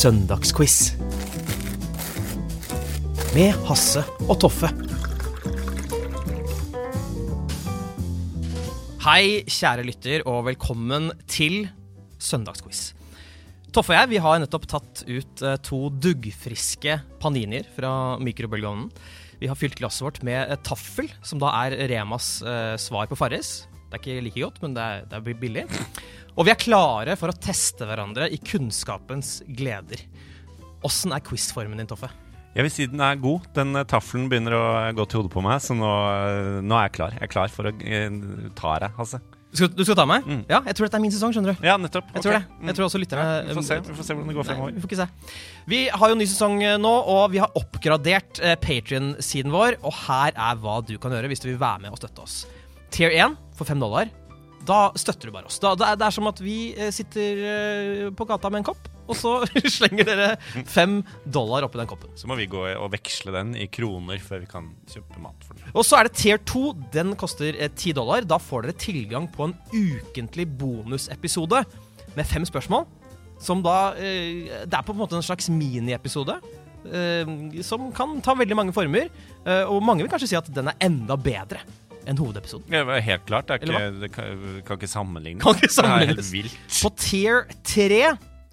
Søndagsquiz. Med Hasse og Toffe. Hei, kjære lytter, og velkommen til Søndagsquiz. Toffe og jeg vi har nettopp tatt ut eh, to duggfriske paninier fra mikrobølgeovnen. Vi har fylt glasset vårt med taffel, som da er Remas eh, svar på Farris. Det er ikke like godt, men det er, det er billig. Og vi er klare for å teste hverandre i kunnskapens gleder. Åssen er quizformen din, Toffe? Jeg vil si den er god. Den uh, taffelen begynner å gå til hodet på meg, så nå, uh, nå er jeg klar. Jeg er klar for å ta deg, Hasse. Skal, du skal ta meg? Mm. Ja, jeg tror dette er min sesong, skjønner du. Ja, nettopp. Jeg tror det. Jeg tror også lytterne Ja, vi, får se, vi får se hvordan det går Nei, fremover. vi får ikke se. Vi har jo ny sesong eh, nå, og vi har oppgradert eh, Patrion-siden vår. Og her er hva du kan gjøre hvis du vil være med og støtte oss. Tier 1 for 5 dollar. Da støtter du bare oss. Da, det, er, det er som at vi eh, sitter eh, på gata med en kopp, og så slenger dere fem dollar oppi den koppen. Så må vi gå og veksle den i kroner før vi kan kjøpe mat for den. Og så er det tier 2. Den koster ti dollar. Da får dere tilgang på en ukentlig bonusepisode med fem spørsmål. Som da eh, Det er på en måte en slags miniepisode. Eh, som kan ta veldig mange former. Eh, og mange vil kanskje si at den er enda bedre enn hovedepisoden. Ja, helt klart. Det, ikke, det kan, kan ikke sammenlignes. Kan ikke Det er helt vilt. På tier 3,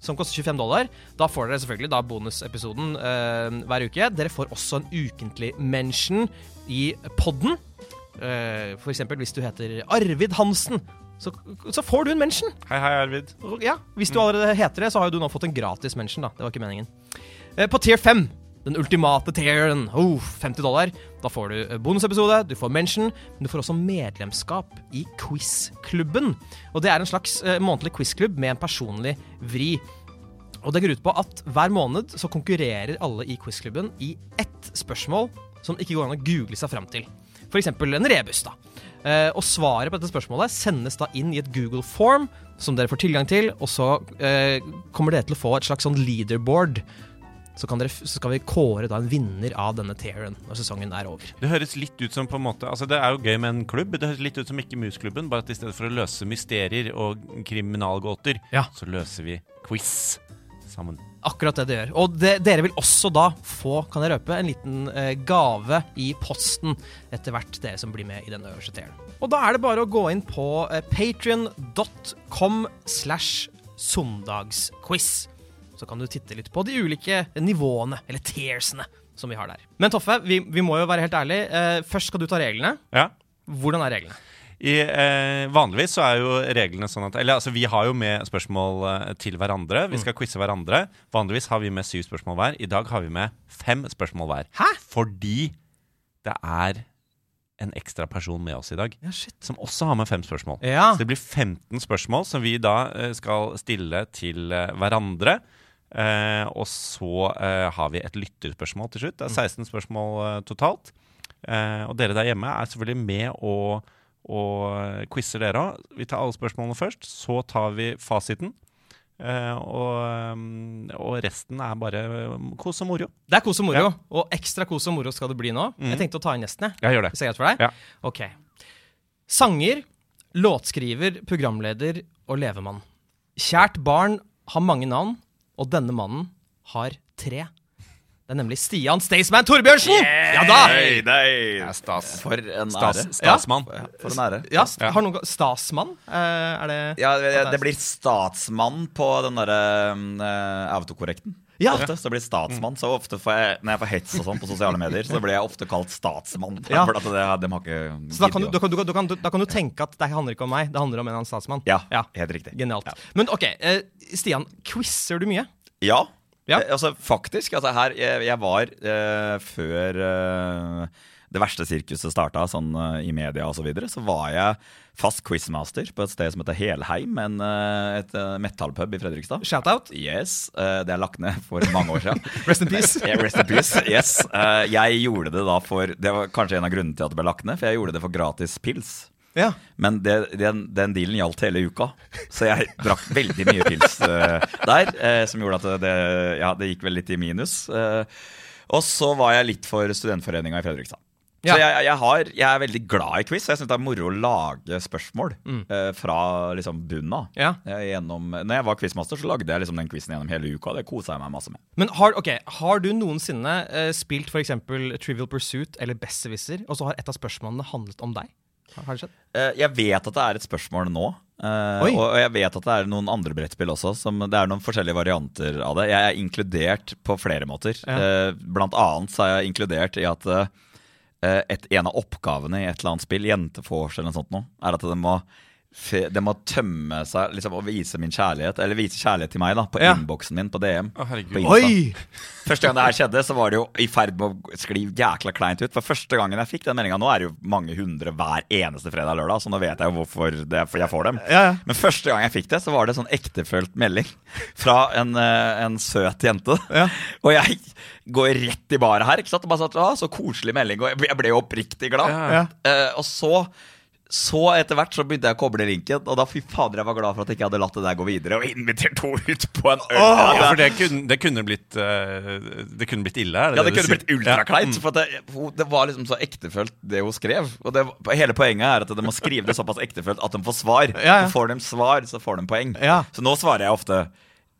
som koster 25 dollar, da får dere selvfølgelig da bonusepisoden eh, hver uke. Dere får også en ukentlig mention i podden. Eh, for eksempel hvis du heter Arvid Hansen, så, så får du en mention. Hei, hei, Arvid. Ja, Hvis du allerede heter det, så har jo du nå fått en gratis mention. da Det var ikke meningen. Eh, på tier 5, den ultimate tieren, oh, 50 dollar, da får du eh, bonusepisode, du får mention, men du får også medlemskap i Quizklubben. Og det er en slags eh, månedlig quizklubb med en personlig vri. Og det går ut på at hver måned så konkurrerer alle i quizklubben i ett spørsmål som ikke går an å google seg fram til. F.eks. en rebus. da. Eh, og svaret på dette spørsmålet sendes da inn i et Google form som dere får tilgang til, og så kommer dere til å få et slags sånn leaderboard. Så, kan dere, så skal vi kåre da en vinner av denne tieren når sesongen er over. Det høres litt ut som på en måte Altså Det er jo gøy med en klubb. Det høres litt ut som Ikke Mus-klubben, bare at i stedet for å løse mysterier og kriminalgåter, Ja. så løser vi quiz sammen. Akkurat det det gjør. Og det, dere vil også da få, kan jeg røpe, en liten eh, gave i posten etter hvert, dere som blir med i denne øverste tieren. Og da er det bare å gå inn på eh, patrion.com slash søndagsquiz. Så kan du titte litt på de ulike nivåene, eller tearsene, som vi har der. Men Toffe, vi, vi må jo være helt ærlige. Eh, først skal du ta reglene. Ja. Hvordan er reglene? I, eh, vanligvis så er jo reglene sånn at Eller altså, vi har jo med spørsmål eh, til hverandre. Vi skal quize hverandre. Vanligvis har vi med syv spørsmål hver. I dag har vi med fem spørsmål hver. Hæ? Fordi det er en ekstra person med oss i dag. Ja. Som også har med fem spørsmål. Ja. Så det blir 15 spørsmål som vi da eh, skal stille til eh, hverandre. Eh, og så eh, har vi et lytterspørsmål til slutt. Det er 16 spørsmål eh, totalt. Eh, og dere der hjemme er selvfølgelig med og, og quizer dere òg. Vi tar alle spørsmålene først, så tar vi fasiten. Eh, og, mm, og resten er bare mm, kos og moro. Det er kos og moro, Ja. og ekstra kos og moro skal det bli nå. Jeg tenkte å ta inn gjesten, jeg. Jeg gjør det. Hvis er for deg? Ja. Ok. Sanger, låtskriver, programleder og levemann. Kjært barn har mange navn, og denne mannen har tre. Det er nemlig Stian Staysman Torbjørnsen! Ja da! Nei, nei. stas. For en Stas, ære. stasmann. For en ære. Ja, st- har noen Stasmann? Eh, er det Ja, det, det blir statsmann på den derre uh, autokorrekten. Ja. Ofte så blir statsmann. Så ofte får jeg, når jeg får hets og sånn på sosiale medier, så blir jeg ofte kalt statsmann. Ja. For at det, de har ikke Så da kan, du, da, kan, du, da, kan, du- da kan du tenke at det handler ikke om meg, det handler om en eller annen statsmann. Ja, Ja. helt riktig. Genialt. Men ok, eh, Stian, quizer du mye? Ja. Ja. Eh, altså faktisk. Altså her, jeg, jeg var eh, før eh, det verste sirkuset starta, sånn eh, i media osv., så, videre, så var jeg fast quizmaster på et sted som heter Helheim, en, eh, et eh, metallpub i Fredrikstad. Shout-out. Yes, eh, Det er lagt ned for mange år siden. Rest in peace. Yeah, rest in peace, yes. Eh, jeg gjorde det da for Det var kanskje en av grunnene til at det ble lagt ned, for jeg gjorde det for gratis pils. Ja. Men det, den, den dealen gjaldt hele uka, så jeg drakk veldig mye pils uh, der. Uh, som gjorde at det, ja, det gikk vel litt i minus. Uh, og så var jeg litt for studentforeninga i Fredrikstad. Ja. Så jeg, jeg, har, jeg er veldig glad i quiz. Jeg syns det er moro å lage spørsmål eh, fra liksom bunnen av. Ja. Gjennom- Når jeg var quizmaster, så lagde jeg liksom den quizen gjennom hele uka. Det kosa jeg meg masse med. Men har, okay, har du noensinne uh, spilt f.eks. Trivial Pursuit eller Besserwisser, og så har et av spørsmålene handlet om deg? Har det skjedd? Eh, Jeg vet at det er et spørsmål nå. eh, Oi. og jeg vet at det er noen andre brettspill også. Som, det er noen forskjellige varianter av det. Jeg er inkludert på flere måter. Ja. Eh, Blant annet så er jeg inkludert i at et, en av oppgavene i et eller annet spill, Jentefors eller noe sånt, nå, er at det må, det må tømme seg liksom, og vise min kjærlighet, eller vise kjærlighet til meg, da, på Ja. innboksen min på DM. Å, herregud. på Oi! Første gang det her skjedde, så var det jo i ferd med å skli jækla kleint ut. For første gangen jeg fikk den meldinga Nå er det jo mange hundre hver eneste fredag og lørdag, så nå vet jeg jo hvorfor det, for jeg får dem. Ja, ja. Men første gang jeg fikk det, så var det sånn ektefølt melding fra en, eh, en søt jente. Ja. Og jeg går rett i baret her, ikke sant. Og bare sånn, «Å, så koselig melding. Og jeg ble- jo oppriktig glad. Ja, ja. Eh, og så så etter hvert så begynte jeg å koble linken, og da fy fader, jeg var glad for at jeg ikke hadde latt det der gå videre og invitert henne ut på en øl. Ja, Ja, for det kunne, det kunne blitt eh, Det kunne blitt ille, det Ja, det du kunne blitt ultrakleint. For at det, det var liksom så ektefølt, det hun skrev. Og det, hele poenget er at de må skrive det såpass ektefølt at de får svar. Ja, ja. Så får de svar, så får de poeng. Ja. Så nå svarer jeg ofte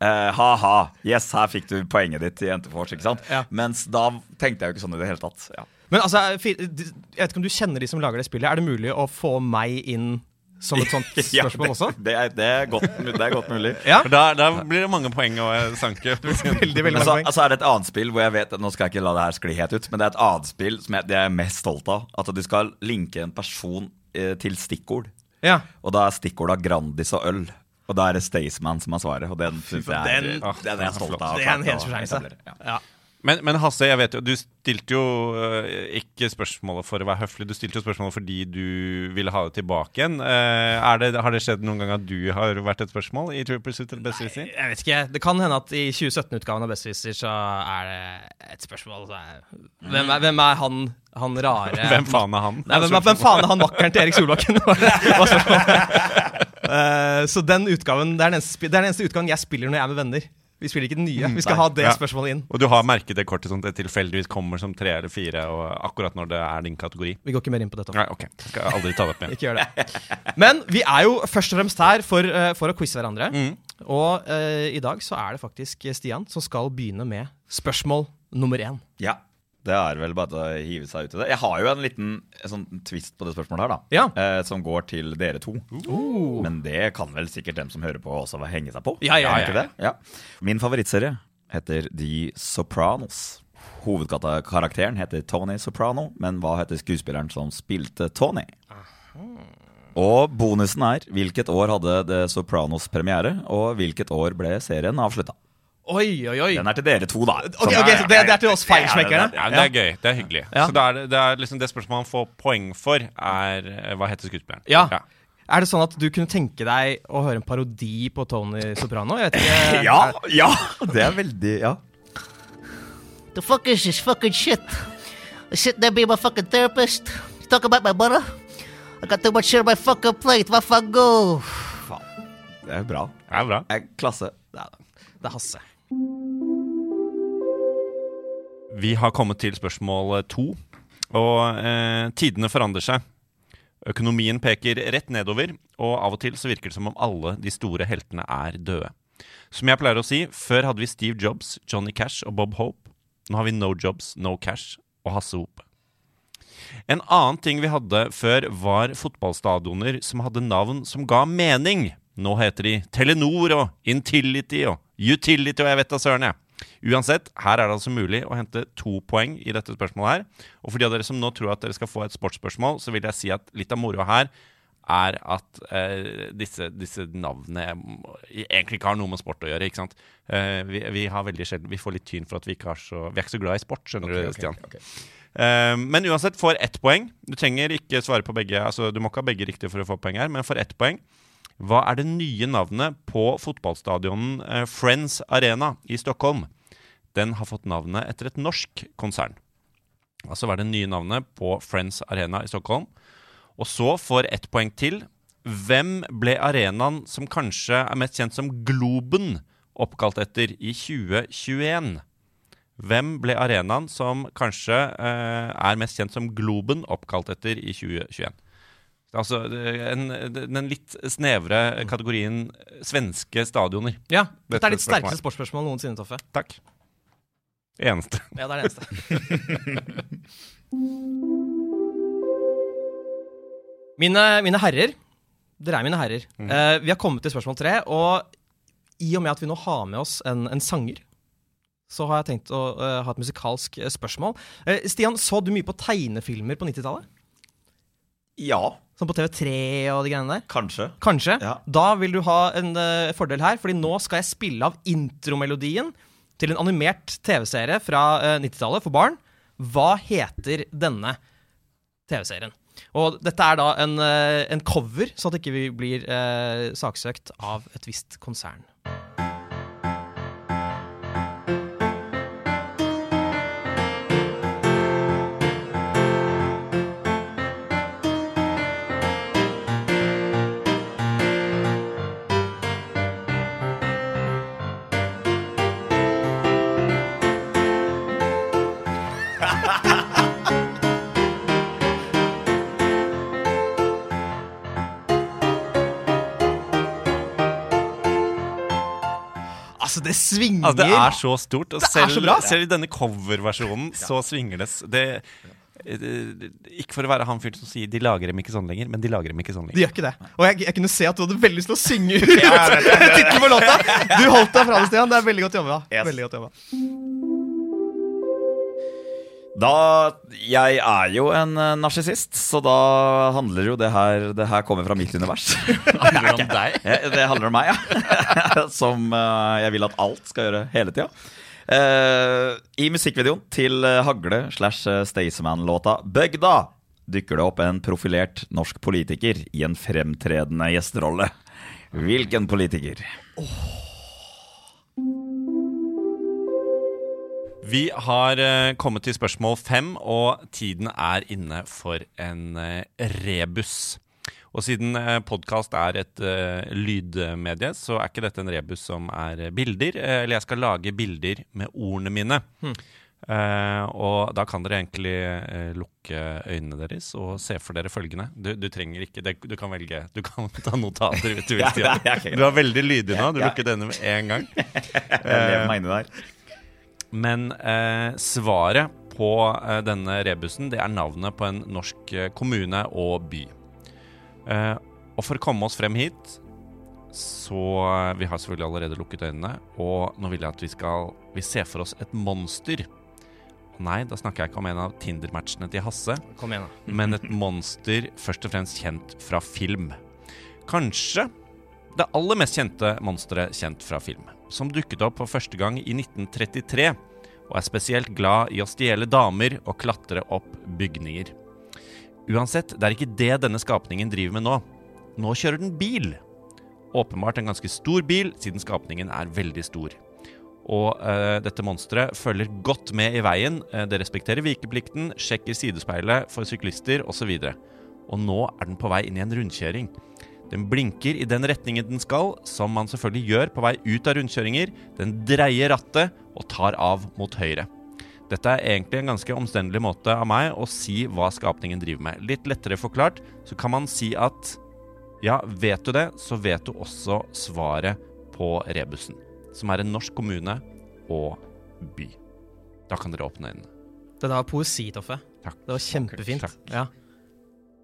eh, ha-ha, yes, her fikk du poenget ditt i Jentefors. Ikke sant? Ja. Mens da tenkte jeg jo ikke sånn i det hele tatt. Ja. Men altså, jeg vet ikke om du kjenner de som lager det spillet. Er det mulig å få meg inn som et sånt Ja, spørsmål det, også? Det er, det, er godt, det er godt mulig. Ja, For da, da blir det mange poeng å eh, sanke. veldig, veldig mange så altså er det et annet spill hvor jeg vet Nå skal jeg ikke la det her skli helt ut, men det er et annet spill som jeg, det er jeg mest stolt av. At du skal linke en person eh, til stikkord. Ja. Og da er stikkorda Grandis og øl. Og da er det Staysman som er svaret. Og den syns jeg er, den- den, er jeg stolt av. Det er en hedersfortjeneste. Ja. Men, men Hasse, jeg vet jo, du stilte jo eh, ikke spørsmålet for å være høflig, du stilte jo spørsmålet fordi du ville ha det tilbake igjen. Er det, har det skjedd noen gang at du har vært et spørsmål i True Pursuit eller Besserwisser? Jeg vet ikke. Det kan hende at i 2017-utgaven av Besserwisser så er det et spørsmål så er, hvem, er, hvem er han, han rare Hvem faen er han? Nei, hvem, hvem faen er han makkeren til Erik Solbakken? Eh, så den utgaven det er den, det er den eneste utgaven jeg spiller når jeg er med venner. Vi spiller ikke den nye. Vi skal Nei. ha det Ja. spørsmålet inn. Og du har merket det kortet sånn at det tilfeldigvis kommer som tre eller fire, og akkurat når det er din kategori? Vi går ikke mer inn på dette. Nei, ok. Jeg skal aldri ta det opp igjen. Ikke gjør det. Men vi er jo først og fremst her for, eh, for å quize hverandre. Mm. Og uh, i dag så er det faktisk Stian som skal begynne med spørsmål nummer én. Ja. Det er vel bare å hive seg ut i det. Jeg har jo en liten en sånn twist på det spørsmålet her, da. Ja. Eh, som går til dere to. Men det kan vel sikkert dem som hører på, også henge seg på? Ja, ja, ja, ja. Min favorittserie heter The Sopranos. Hovedkarakteren heter Tony Soprano, men hva heter skuespilleren som spilte Tony? Og bonusen er hvilket år hadde The Sopranos premiere, og hvilket år ble serien avslutta? Oi, oi, oi. Den er til dere to, da. Ok, ok, så det, det er til oss feilsmekkerne? Ja, Det er gøy. Det er hyggelig. Ja. Så det, er det, det, er liksom det spørsmålet man får poeng for, er eh, hva heter skuespilleren? Ja. Er det sånn at du kunne tenke deg å høre en parodi på Tony Soprano? Jeg vet ikke. Ja, ja! Det er veldig Ja. The fuck is this fucking shit? I sit there being my fucking therapist. You talk about my mother. I got too much shit on my fucking plate. Hva faen go? Det er bra. Det er bra. Det er klasse. Det er, det er Hasse. Vi har kommet til spørsmål to. Og eh, tidene forandrer seg. Økonomien peker rett nedover, og av og til så virker det som om alle de store heltene er døde. Som jeg pleier å si, før hadde vi Steve Jobs, Johnny Cash og Bob Hope. Nå har vi No Jobs, No Cash og Hasse Hope. En annen ting vi hadde før, var fotballstadioner som hadde navn som ga mening. Nå heter de Telenor og Intility og Utility og jeg vet da søren, jeg. Uansett, her er det altså mulig å hente to poeng i dette spørsmålet her. Og for de av dere som nå tror at dere skal få et sportsspørsmål, så vil jeg si at litt av moroa her er at eh, disse, disse navnene egentlig ikke har noe med sport å gjøre. ikke sant? Eh, vi, vi har veldig sjelden, vi får litt tyn for at vi ikke har så, vi er ikke så glad i sport, skjønner du, Stian. Eh, men uansett, får ett poeng. Du trenger ikke svare på begge. Altså, du må ikke ha begge riktige for å få poeng her, men får ett poeng. Hva er det nye navnet på fotballstadionen eh, Friends Arena i Stockholm? Den har fått navnet etter et norsk konsern. Altså hva er det nye navnet på Friends Arena i Stockholm? Og så får ett poeng til. Hvem ble arenaen som kanskje er mest kjent som Globen, oppkalt etter i 2021? Hvem ble arenaen som kanskje eh, er mest kjent som Globen, oppkalt etter i 2021? Altså en, den litt snevre kategorien svenske stadioner. Ja, Dette er ditt sterkeste sportsspørsmål noensinne, Toffe. Takk. Eneste. Ja, det er det eneste. mine, mine herrer, dere er mine herrer. Eh, vi har kommet til spørsmål tre, og i og med at vi nå har med oss en, en sanger, så har jeg tenkt å uh, ha et musikalsk eh, spørsmål. Uh, Stian, så du mye på tegnefilmer på 90-tallet? Ja, Sånn på TV3 og de greiene der? kanskje. Kanskje. Ja. Da vil du ha en uh, fordel her, fordi nå skal jeg spille av intromelodien til en animert TV-serie fra uh, 90-tallet for barn. Hva heter denne TV-serien? Og dette er da en, uh, en cover, så at ikke vi blir eh, saksøkt av et visst konsern. Svinger! Altså, det er så stort. Og selv, så bra. selv i denne coverversjonen så svinger det. det ikke for å være han fyren som sier 'de lager dem ikke sånn lenger', men de lager dem ikke sånn lenger. De gjør ikke det. Og jeg, jeg kunne se at du hadde veldig lyst til å synge ut tittelen på låta. Du holdt deg fra det, Stian. Det er veldig godt jobba. Yes. Veldig godt jobba. Da Jeg er jo en eh, narsissist, så da handler jo det her Det her kommer fra mitt univers. Handler om deg? Det handler om meg, ja. Som eh, jeg vil at alt skal gjøre hele tida. Eh, I musikkvideoen til Hagle slash Staysman-låta 'Bøgda' dukker det opp en profilert norsk politiker i en fremtredende gjesterolle. Hvilken politiker? Vi har eh, kommet til spørsmål fem, og tiden er inne for en eh, rebus. Og siden uh, podkast er et eh, lydmedie, så er ikke dette en rebus som er eh, bilder. eh, eller jeg skal lage bilder med ordene mine. Eh, og da kan dere egentlig uh, lukke øynene deres og se for dere følgende. Du, du trenger ikke det, Du kan velge. Du kan ta notater hvis du vil. Ja, Du er veldig lydig nå. Du lukket øynene med en gang. Jeg Men eh, svaret på eh, denne rebusen det er navnet på en norsk eh, kommune og by. Eh, og for å komme oss frem hit så eh, Vi har selvfølgelig allerede lukket øynene. Og nå vil jeg at vi skal Vi ser for oss et monster. Nei, da snakker jeg ikke om en av Tinder-matchene til Hasse, Kom igjen, da. men et monster først og fremst kjent fra film. Kanskje det aller mest kjente monsteret kjent fra film, som dukket opp for første gang i 1933, og er spesielt glad i å stjele damer og klatre opp bygninger. Uansett, det er ikke det denne skapningen driver med nå. Nå kjører den bil. Åpenbart en ganske stor bil, siden skapningen er veldig stor. Og eh, dette monsteret følger godt med i veien. Eh, det respekterer vikeplikten, sjekker sidespeilet for syklister osv. Og nå er den på vei inn i en rundkjøring. Den blinker i den retningen den skal, som man selvfølgelig gjør på vei ut av rundkjøringer. Den dreier rattet og tar av mot høyre. Dette er egentlig en ganske omstendelig måte av meg å si hva skapningen driver med. Litt lettere forklart så kan man si at ja, vet du det, så vet du også svaret på rebusen. Som er en norsk kommune og by. Da kan dere åpne øynene. Det var poesi, Toffe. Takk. Det var kjempefint. Takk. Ja.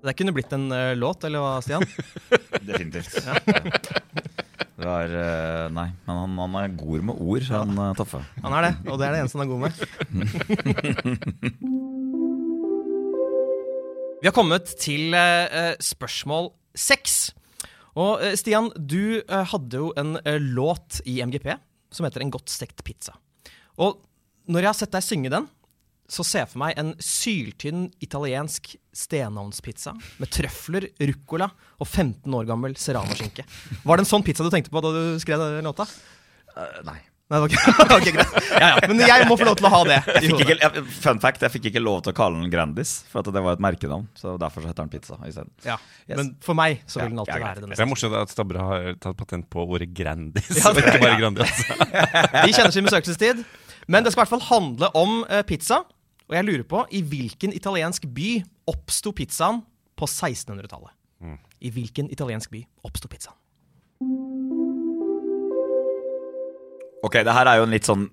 Det kunne blitt en uh, låt, eller hva, Stian? Definitivt. Det var uh, Nei, men han, han er god med ord, han uh, Toffe. Han er det, og det er det eneste han er god med. Vi har kommet til eh, spørsmål seks. Og Stian, du hadde jo en låt i MGP som heter En godt stekt pizza. Og når jeg har sett deg synge den, så ser jeg for meg en syltynn italiensk stenovnspizza med trøfler, ruccola og 15 år gammel serranoskinke. Var det en sånn pizza du tenkte på da du skrev den låta? nei. Nei, det var ikke, ok, greit. Ja, ja. Men jeg må få lov til å ha det. Jeg fikk ikke, jeg, fun fact, jeg fikk ikke lov til å kalle den Grandis, for at det var et merkenavn. Så derfor så heter den pizza isteden. Ja. Yes. Men for meg så vil den alltid ja, være det Det er morsomt at Stabra har tatt patent på ordet Grandis, Ja, og det- ikke bare Grandis. De kjenner sin besøkelsestid. Men det skal i hvert fall handle om eh, pizza. Og jeg lurer på, i hvilken italiensk by oppsto pizzaen på 1600-tallet? I hvilken italiensk by oppsto pizzaen? Ok, det her er jo en litt sånn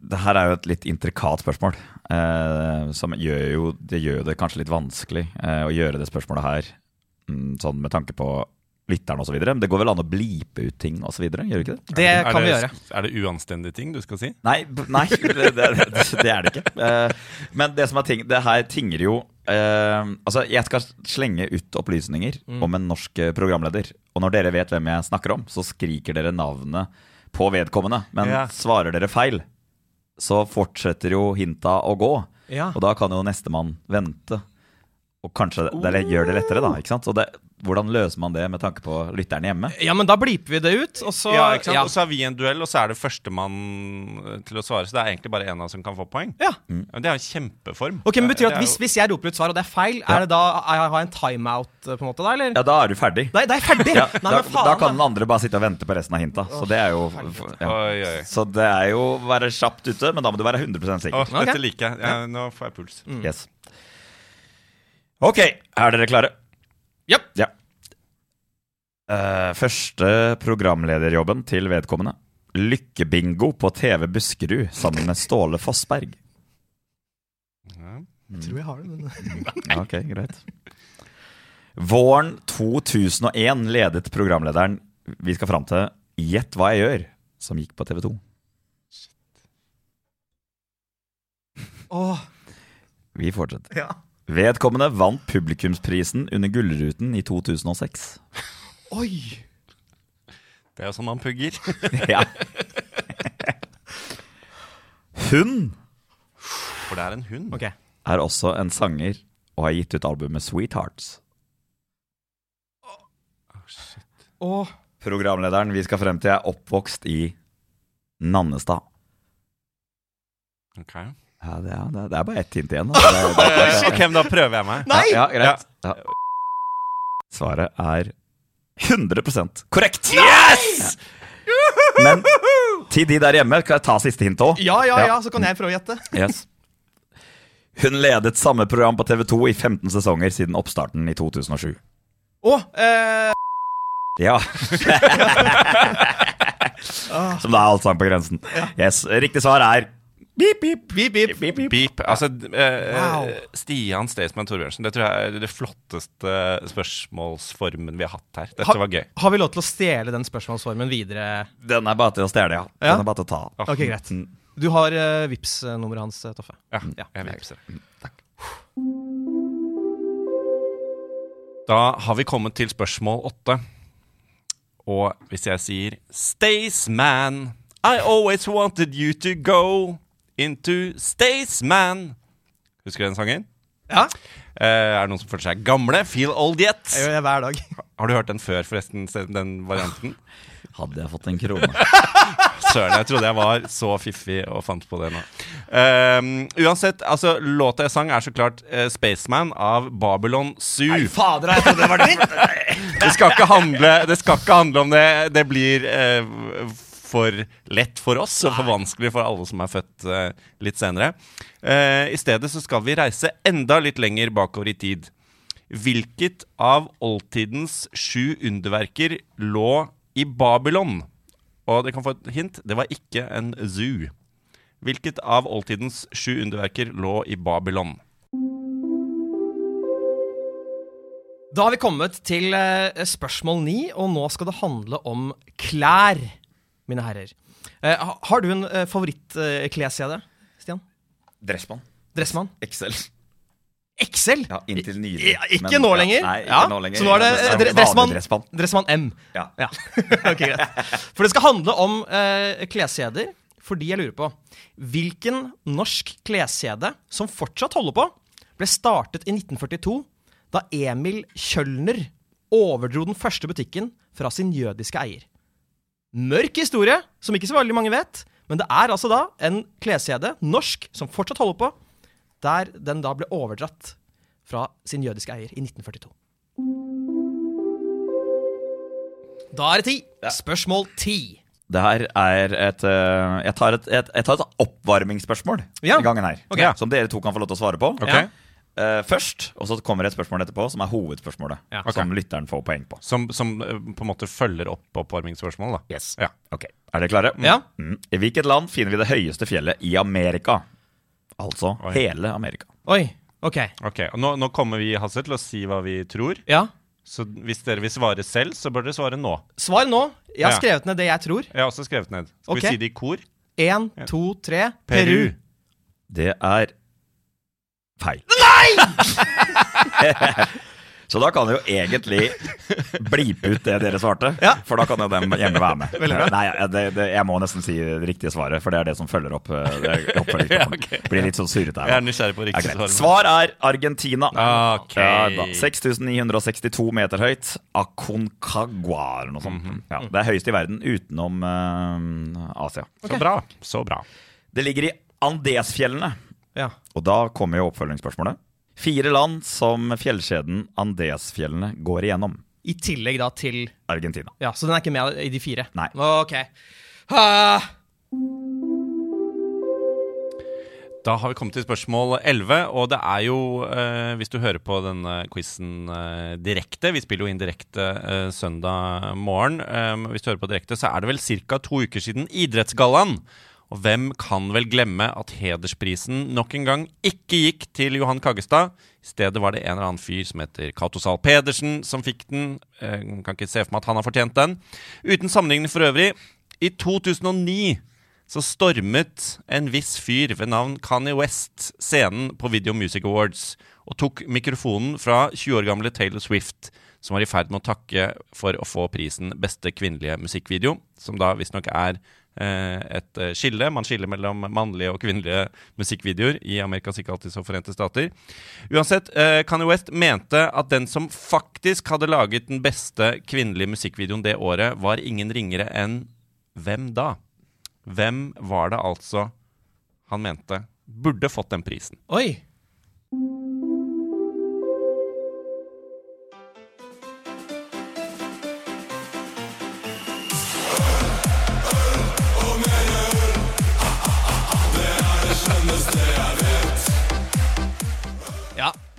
Det her er jo et litt intrikat spørsmål. Eh, som gjør jo det, gjør det kanskje litt vanskelig eh, å gjøre det spørsmålet her mm, sånn med tanke på lytteren osv. Det går vel an å blipe ut ting osv., gjør det ikke det? Det kan det, vi gjøre. Er det uanstendige ting du skal si? Nei, nei det, det, det, det er det ikke. Eh, men det som er ting, det her tinger jo eh, Altså, jeg skal slenge ut opplysninger om en norsk eh, programleder. Og når dere vet hvem jeg snakker om, så skriker dere navnet på vedkommende. Men Ja. svarer dere feil, så fortsetter jo hinta å gå. Ja. Og da kan jo nestemann vente. Og kanskje det, det gjør det lettere, da. ikke sant? Så det, hvordan løser man det med tanke på lytterne hjemme? Ja, men da bliper vi det ut, og så Ja, ikke sant? ja. Og så har vi en duell, og så er det førstemann eh, til å svare. Så det er egentlig bare en av oss som kan få poeng. Ja. Mm. Det er jo en kjempeform. Ok, men betyr det at hvis, hvis jeg roper ut svar, og det er feil, er det da jeg har en timeout, eh, på en måte, da, eller? Ja, da er du ferdig. Da, da er jeg ferdig! Ja, Nei, da, men faen, da kan den andre bare sitte og vente på resten av hinta. Så det er jo ja. Oi, oi. Så det er jo å være kjapt ute, men da må du være 100 sikker. sikker. Dette liker jeg. Ja, nå får jeg puls. Yes. Ok, er dere klare? Japp. Ja. Uh, første programlederjobben til vedkommende. Lykkebingo på TV Buskerud sammen med Ståle Fossberg. Ja. Tror jeg har det, men Ja, Ok, greit. Våren 2001 ledet programlederen vi skal fram til Gjett hva jeg gjør, som gikk på TV 2. Åh, Vi fortsetter. ja. Vedkommende vant publikumsprisen under Gullruten i 2006. Oi! Det er jo sånn man pugger. Ja. Hun For det er en hund. Ok. er også en sanger og har gitt ut albumet Sweethearts. Åh, Programlederen vi skal frem til, er oppvokst i Nannestad. Ok. Ja, det er, det er- bare ett hint igjen. Da. Det, det, det, Ok, men da prøver jeg meg. Nei! Ja, greit. Ja. Svaret er 100% korrekt! Yes! Men til de der hjemme, kan jeg ta siste hint òg? Ja, ja, Ja. ja, så kan jeg prøve å gjette. Yes. Hun ledet samme program på TV 2 i 15 sesonger siden oppstarten i 2007. Åh, eh, Ja. Som da er alt sammen på grensen. Yes, Riktig svar er beep, beep. Beep, beep. beep, beep. Beep. Altså, eh, Wow. Stian Staysman Torbjørnsen, det tror jeg er det flotteste spørsmålsformen vi har hatt her. Dette Ha- var gøy. Har vi lov til å stjele den spørsmålsformen videre? Den er bare til å stjele, ja. Ja. Den er bare til å ta. Oh. Ok, greit. Du har uh, vips nummeret hans, eh, Toffe. Ja, Ja. jeg vipser. Da har vi kommet til spørsmål åtte. Og hvis jeg sier Staysman, I always wanted you to go into Staysman. Husker du den sangen? Ja, Eh, er det noen som føler seg gamle? Feel old yet? jeg gjør det hver dag. Har du hørt den før, forresten? Den varianten? Hadde jeg fått en krone. Søren, jeg trodde jeg var så fiffig og fant på det nå. Um, uansett, altså, låta jeg sang er så klart uh, Spaceman av Babylon Zoo. Fader, jeg trodde det var ditt! Det skal ikke handle, det skal ikke handle om det. Det blir eh, for lett for oss og for vanskelig for alle som er født uh, litt senere. Uh, I stedet så skal vi reise enda litt lenger bakover i tid. Hvilket av oldtidens sju underverker lå i Babylon? Og dere kan få et hint. Det var ikke en zoo. Hvilket av oldtidens sju underverker lå i Babylon? Da har vi kommet til eh, spørsmål ni, og nå skal det handle om klær, mine herrer. Eh, har du en uh, favorittkleskjede, Stian? Dressmann. Dressmann? Excel. Excel? Ja, inntil nylig. Ja, ikke Men- nå ja, lenger. Nei, ikke Ja, nå lenger. Så nå er det Ja, eh, Dressmann dressmann. M. Ja. Ja, ok, greit. For det skal handle om eh, kleskjeder fordi jeg lurer på hvilken norsk kleskjede som fortsatt holder på, ble startet i 1942 da Emil Kjølner overdro den første butikken fra sin jødiske eier. Mørk historie, som ikke så veldig mange vet, men det er altså da en kleskjede, norsk, som fortsatt holder på, der den da ble overdratt fra sin jødiske eier i 1942. Da er det ti. Spørsmål ti. Det her er et eh, Jeg tar et, et, jeg tar et oppvarmingsspørsmål Ja. i gangen her. Okay. Som dere to kan få lov til å svare på. Ok. Ja. Eh, først, og så kommer et spørsmål etterpå, som er hovedspørsmålet. Ja. Som lytteren får poeng på. Som, som uh, på en måte følger opp oppvarmingsspørsmålet, da. Yes. Ja. Ok, Er dere klare? Ja. Mm. I hvilket land finner vi det høyeste fjellet i Amerika? Altså Oi. hele Amerika. Oi. OK. okay. og nå, nå kommer vi Hasse, til å si hva vi tror. Ja. Så hvis dere vil svare selv, så bør dere svare nå. Svar nå. Jeg har Ja. skrevet ned det jeg tror. Jeg har også skrevet ned. Skal okay. vi si det i kor? Én, to, tre. Peru. Det er feil. Nei! Så da kan jeg jo egentlig blipe ut det dere svarte, Ja. for da kan jo dem hjemme være med. Nei, det, det, Jeg må nesten si det riktige svaret, for det er det som følger opp. eh, Det Ja, okay. Blir litt sånn surrete Jeg her. er nysgjerrig på riktig svar. Svar er Argentina. Okay. Ja, 6962 meter høyt. Aconcagua eller noe sånt. Mhm. ja, det er høyest i verden utenom uh, Asia. Så bra. Så bra. Det ligger i Andesfjellene. Ja. Og da kommer jo oppfølgingsspørsmålet. Fire land som fjellkjeden Andesfjellene går igjennom. I tillegg da til Argentina. Ja, Så den er ikke med i de fire? Nei. OK. Ah. Da har vi kommet til spørsmål 11, og det er jo, eh, hvis du hører på denne quizen eh, direkte Vi spiller jo inn direkte eh, søndag morgen. Eh, hvis du hører på direkte, så er det vel ca. to uker siden Idrettsgallaen. Og hvem kan vel glemme at hedersprisen nok en gang ikke gikk til Johan Kaggestad? I stedet var det en eller annen fyr som heter Cato Zahl Pedersen som fikk den. Jeg kan ikke se for meg at han har fortjent den. Uten sammenligning for øvrig, i 2009 så stormet en viss fyr ved navn Kanye West scenen på Video Music Awards og tok mikrofonen fra 20 år gamle Taylor Swift, som var i ferd med å takke for å få prisen Beste kvinnelige musikkvideo, som da visstnok er eh, et eh, skille. Man skiller mellom mannlige og kvinnelige musikkvideoer i Amerikas ikke alltid så forente stater. Uansett, eh, Kanye West mente at den som faktisk hadde laget den beste kvinnelige musikkvideoen det året, var ingen ringere enn hvem da? Hvem var det altså han mente burde fått den prisen? Oi.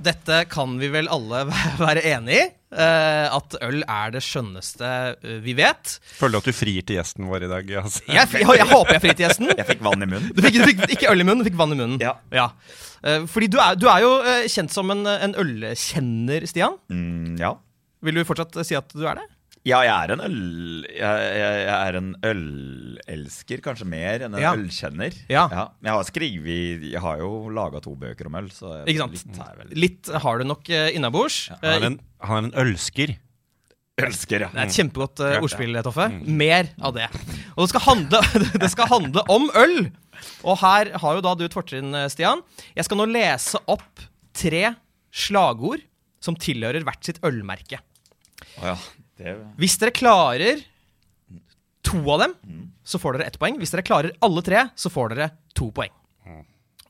Dette kan vi vel alle være enig i. eh, at øl er det skjønneste eh, vi vet. Føler du at du frir til gjesten vår i dag? Altså. Jeg, jeg, jeg håper jeg frir til gjesten. Jeg fikk vann i munnen. Du fikk, du fikk ikke øl i munnen, du fikk vann i munnen. Ja. Eh, fordi du er, du er jo kjent som en, en ølkjenner, Stian. Mm, ja. Vil du fortsatt si at du er det? Ja, jeg er en øl... Jeg, jeg, jeg er en ølelsker, kanskje mer enn en Ja. ølkjenner. Ja. Jeg har skrevet Jeg har jo laga to bøker om øl, så jeg, Ikke sant? litt vel Litt har du nok uh, innabords. Han er en, han er en ølsker. Elsker, ja. Det er et kjempegodt uh, ordspill, Toffe. Mer av det. Og det skal, handle, det skal handle om øl! Og her har jo da du et fortrinn, eh, Stian. Jeg skal nå lese opp tre slagord som tilhører hvert sitt ølmerke. Oh, ja. Hvis dere klarer to av dem, så får dere ett poeng. Hvis dere klarer alle tre, så får dere to poeng.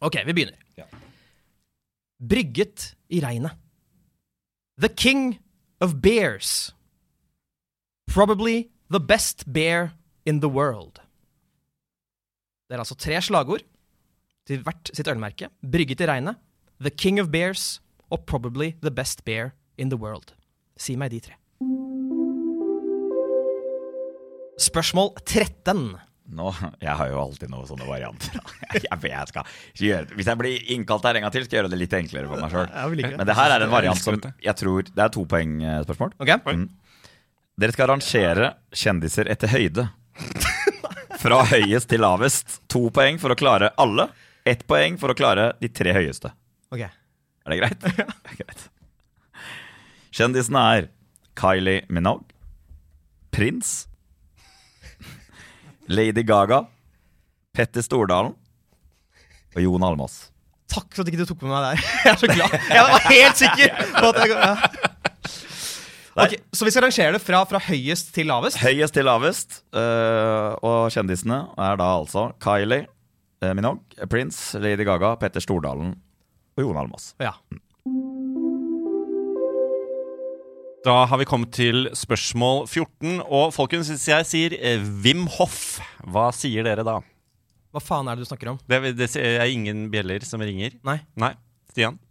Ok, vi begynner. Ja. Brygget i regnet. The king of bears. Probably the best bear in the world. Det er altså tre slagord til hvert sitt ølmerke. Brygget i regnet. The king of bears og probably the best bear in the world. Si meg de tre. Spørsmål 13. nå, jeg har jo alltid noen sånne varianter. Jeg, jeg skal gjøre, hvis jeg blir innkalt her en gang til, skal jeg gjøre det litt enklere for meg sjøl. Men det her er en variant som jeg tror Det er to poeng-spørsmål. Mm. Dere skal rangere kjendiser etter høyde. Fra høyest til lavest. To poeng for å klare alle. Ett poeng for å klare de tre høyeste. Ok. Er det greit? Er greit. Kjendisene er Kylie Minogue, Prins, Lady Gaga, Petter Stordalen og Jon Almaas. Takk for at ikke du tok med meg der. Jeg er så glad. Jeg var helt sikker på at jeg ja. Ok, Så vi skal rangere det fra, fra høyest til lavest? Høyest til lavest, Uh, og kjendisene er da altså Kylie eh, Minogue, Prince, Lady Gaga, Petter Stordalen og Jon Almaas. Ja. Da har vi kommet til spørsmål 14. Og folkens, hvis jeg sier eh, Wim Hoff, hva sier dere da? Hva faen er det du snakker om? Det, det er ingen bjeller som ringer. Nei. Nei. Stian?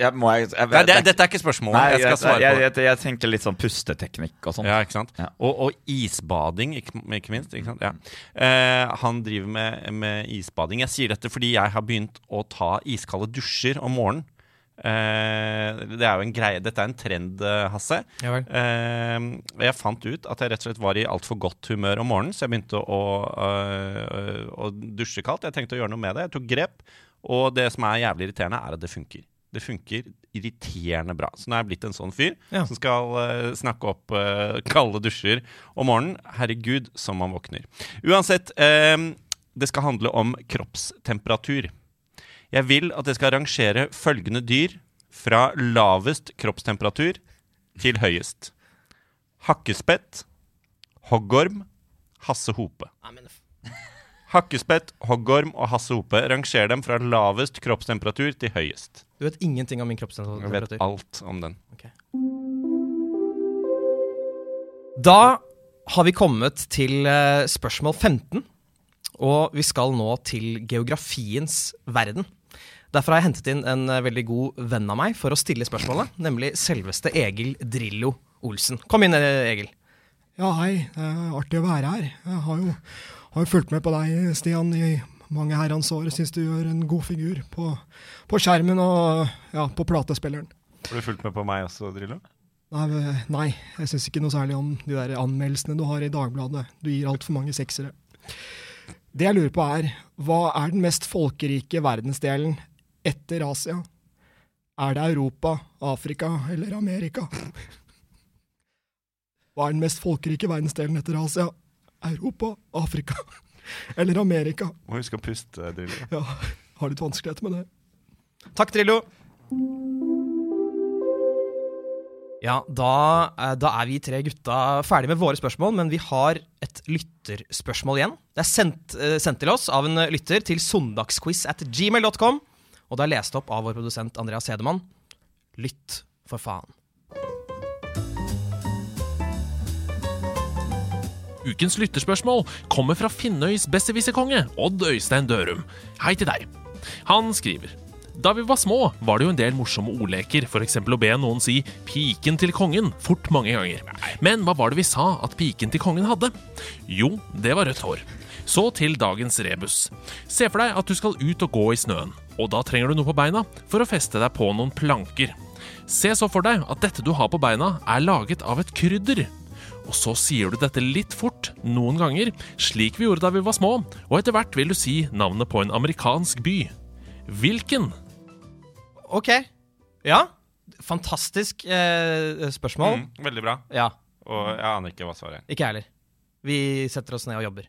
Jeg, må jeg, jeg, Nei, det, dette er ikke spørsmålet. Nei, jeg skal svare jeg, på jeg, jeg tenkte litt sånn pusteteknikk og sånn. Ja, ikke sant? Ja. Og, og isbading, ikke, ikke minst. Ikke sant? Ja. Eh, han driver med, med isbading. Jeg sier dette fordi jeg har begynt å ta iskalde dusjer om morgenen. Eh, det er jo en greie Dette er en trend, eh, Hasse. Ja. Eh, jeg fant ut at jeg rett og slett var i altfor godt humør om morgenen, så jeg begynte å, å, å dusje kaldt. Jeg tenkte å gjøre noe med det. Jeg tok grep. Og det som er jævlig irriterende, er at det funker. Det funker irriterende bra. Så nå er jeg blitt en sånn fyr Ja. som skal uh, snakke opp uh, kalde dusjer om morgenen. Herregud, som man våkner. Uansett, eh, det skal handle om kroppstemperatur. Jeg vil at jeg skal rangere følgende dyr fra lavest kroppstemperatur til høyest. Hakkespett, hoggorm, Hasse Hope. Hakkespett, hoggorm og Hasse Hope. Ranger dem fra lavest kroppstemperatur til høyest. Du vet ingenting om min kroppstemperatur? Jeg vet alt om den. Da har vi kommet til eh, spørsmål 15, og vi skal nå til geografiens verden. Derfor har jeg hentet inn en eh, veldig god venn av meg for å stille spørsmålet, nemlig selveste Egil Drillo Olsen. Kom inn, eh, Egil. Ja, hei. Det er artig å være her. Jeg har jo, har jo fulgt med på deg, Stian, i mange herrens år. Syns du gjør en god figur på, på skjermen og ja, på platespilleren. Har du fulgt med på meg også, Drillo? Nei, nei jeg syns ikke noe særlig om de der anmeldelsene du har i Dagbladet. Du gir altfor mange seksere. Det jeg lurer på er, hva er den mest folkerike verdensdelen etter Asia? Er det Europa, Afrika eller Amerika? Hva er den mest folkerike verdensdelen etter Asia? Europa, Afrika eller Amerika? Må huske å puste, Drillo. Ja, har litt vanskeligheter med det. Takk, Drillo. Ja, da, eh, da er vi tre gutta ferdig med våre spørsmål, men vi har et lytterspørsmål igjen. Det er sendt, eh, sendt til oss av en lytter til søndagsquiz at gmail.com, og det er lest opp av vår produsent Andreas Hedemann. Lytt, for faen. Ukens lytterspørsmål kommer fra Finnøys besserwisserkonge, Odd Øystein Dørum. Hei til deg. Han skriver Da vi var små, var det jo en del morsomme ordleker, f.eks. å be noen si 'piken til kongen' fort mange ganger. Men hva var det vi sa at piken til kongen hadde? Jo, det var rødt hår. Så til dagens rebus. Se for deg at du skal ut og gå i snøen, og da trenger du noe på beina for å feste deg på noen planker. Se så for deg at dette du har på beina, er laget av et krydder. Og så sier du dette litt fort, noen ganger, slik vi gjorde da vi var små, og etter hvert vil du si navnet på en amerikansk by. Hvilken? Ok. Ja. Fantastisk eh, spørsmål. Mm, veldig bra. Ja. Og jeg aner ikke hva svaret er. Ikke jeg heller. Vi setter oss ned og jobber.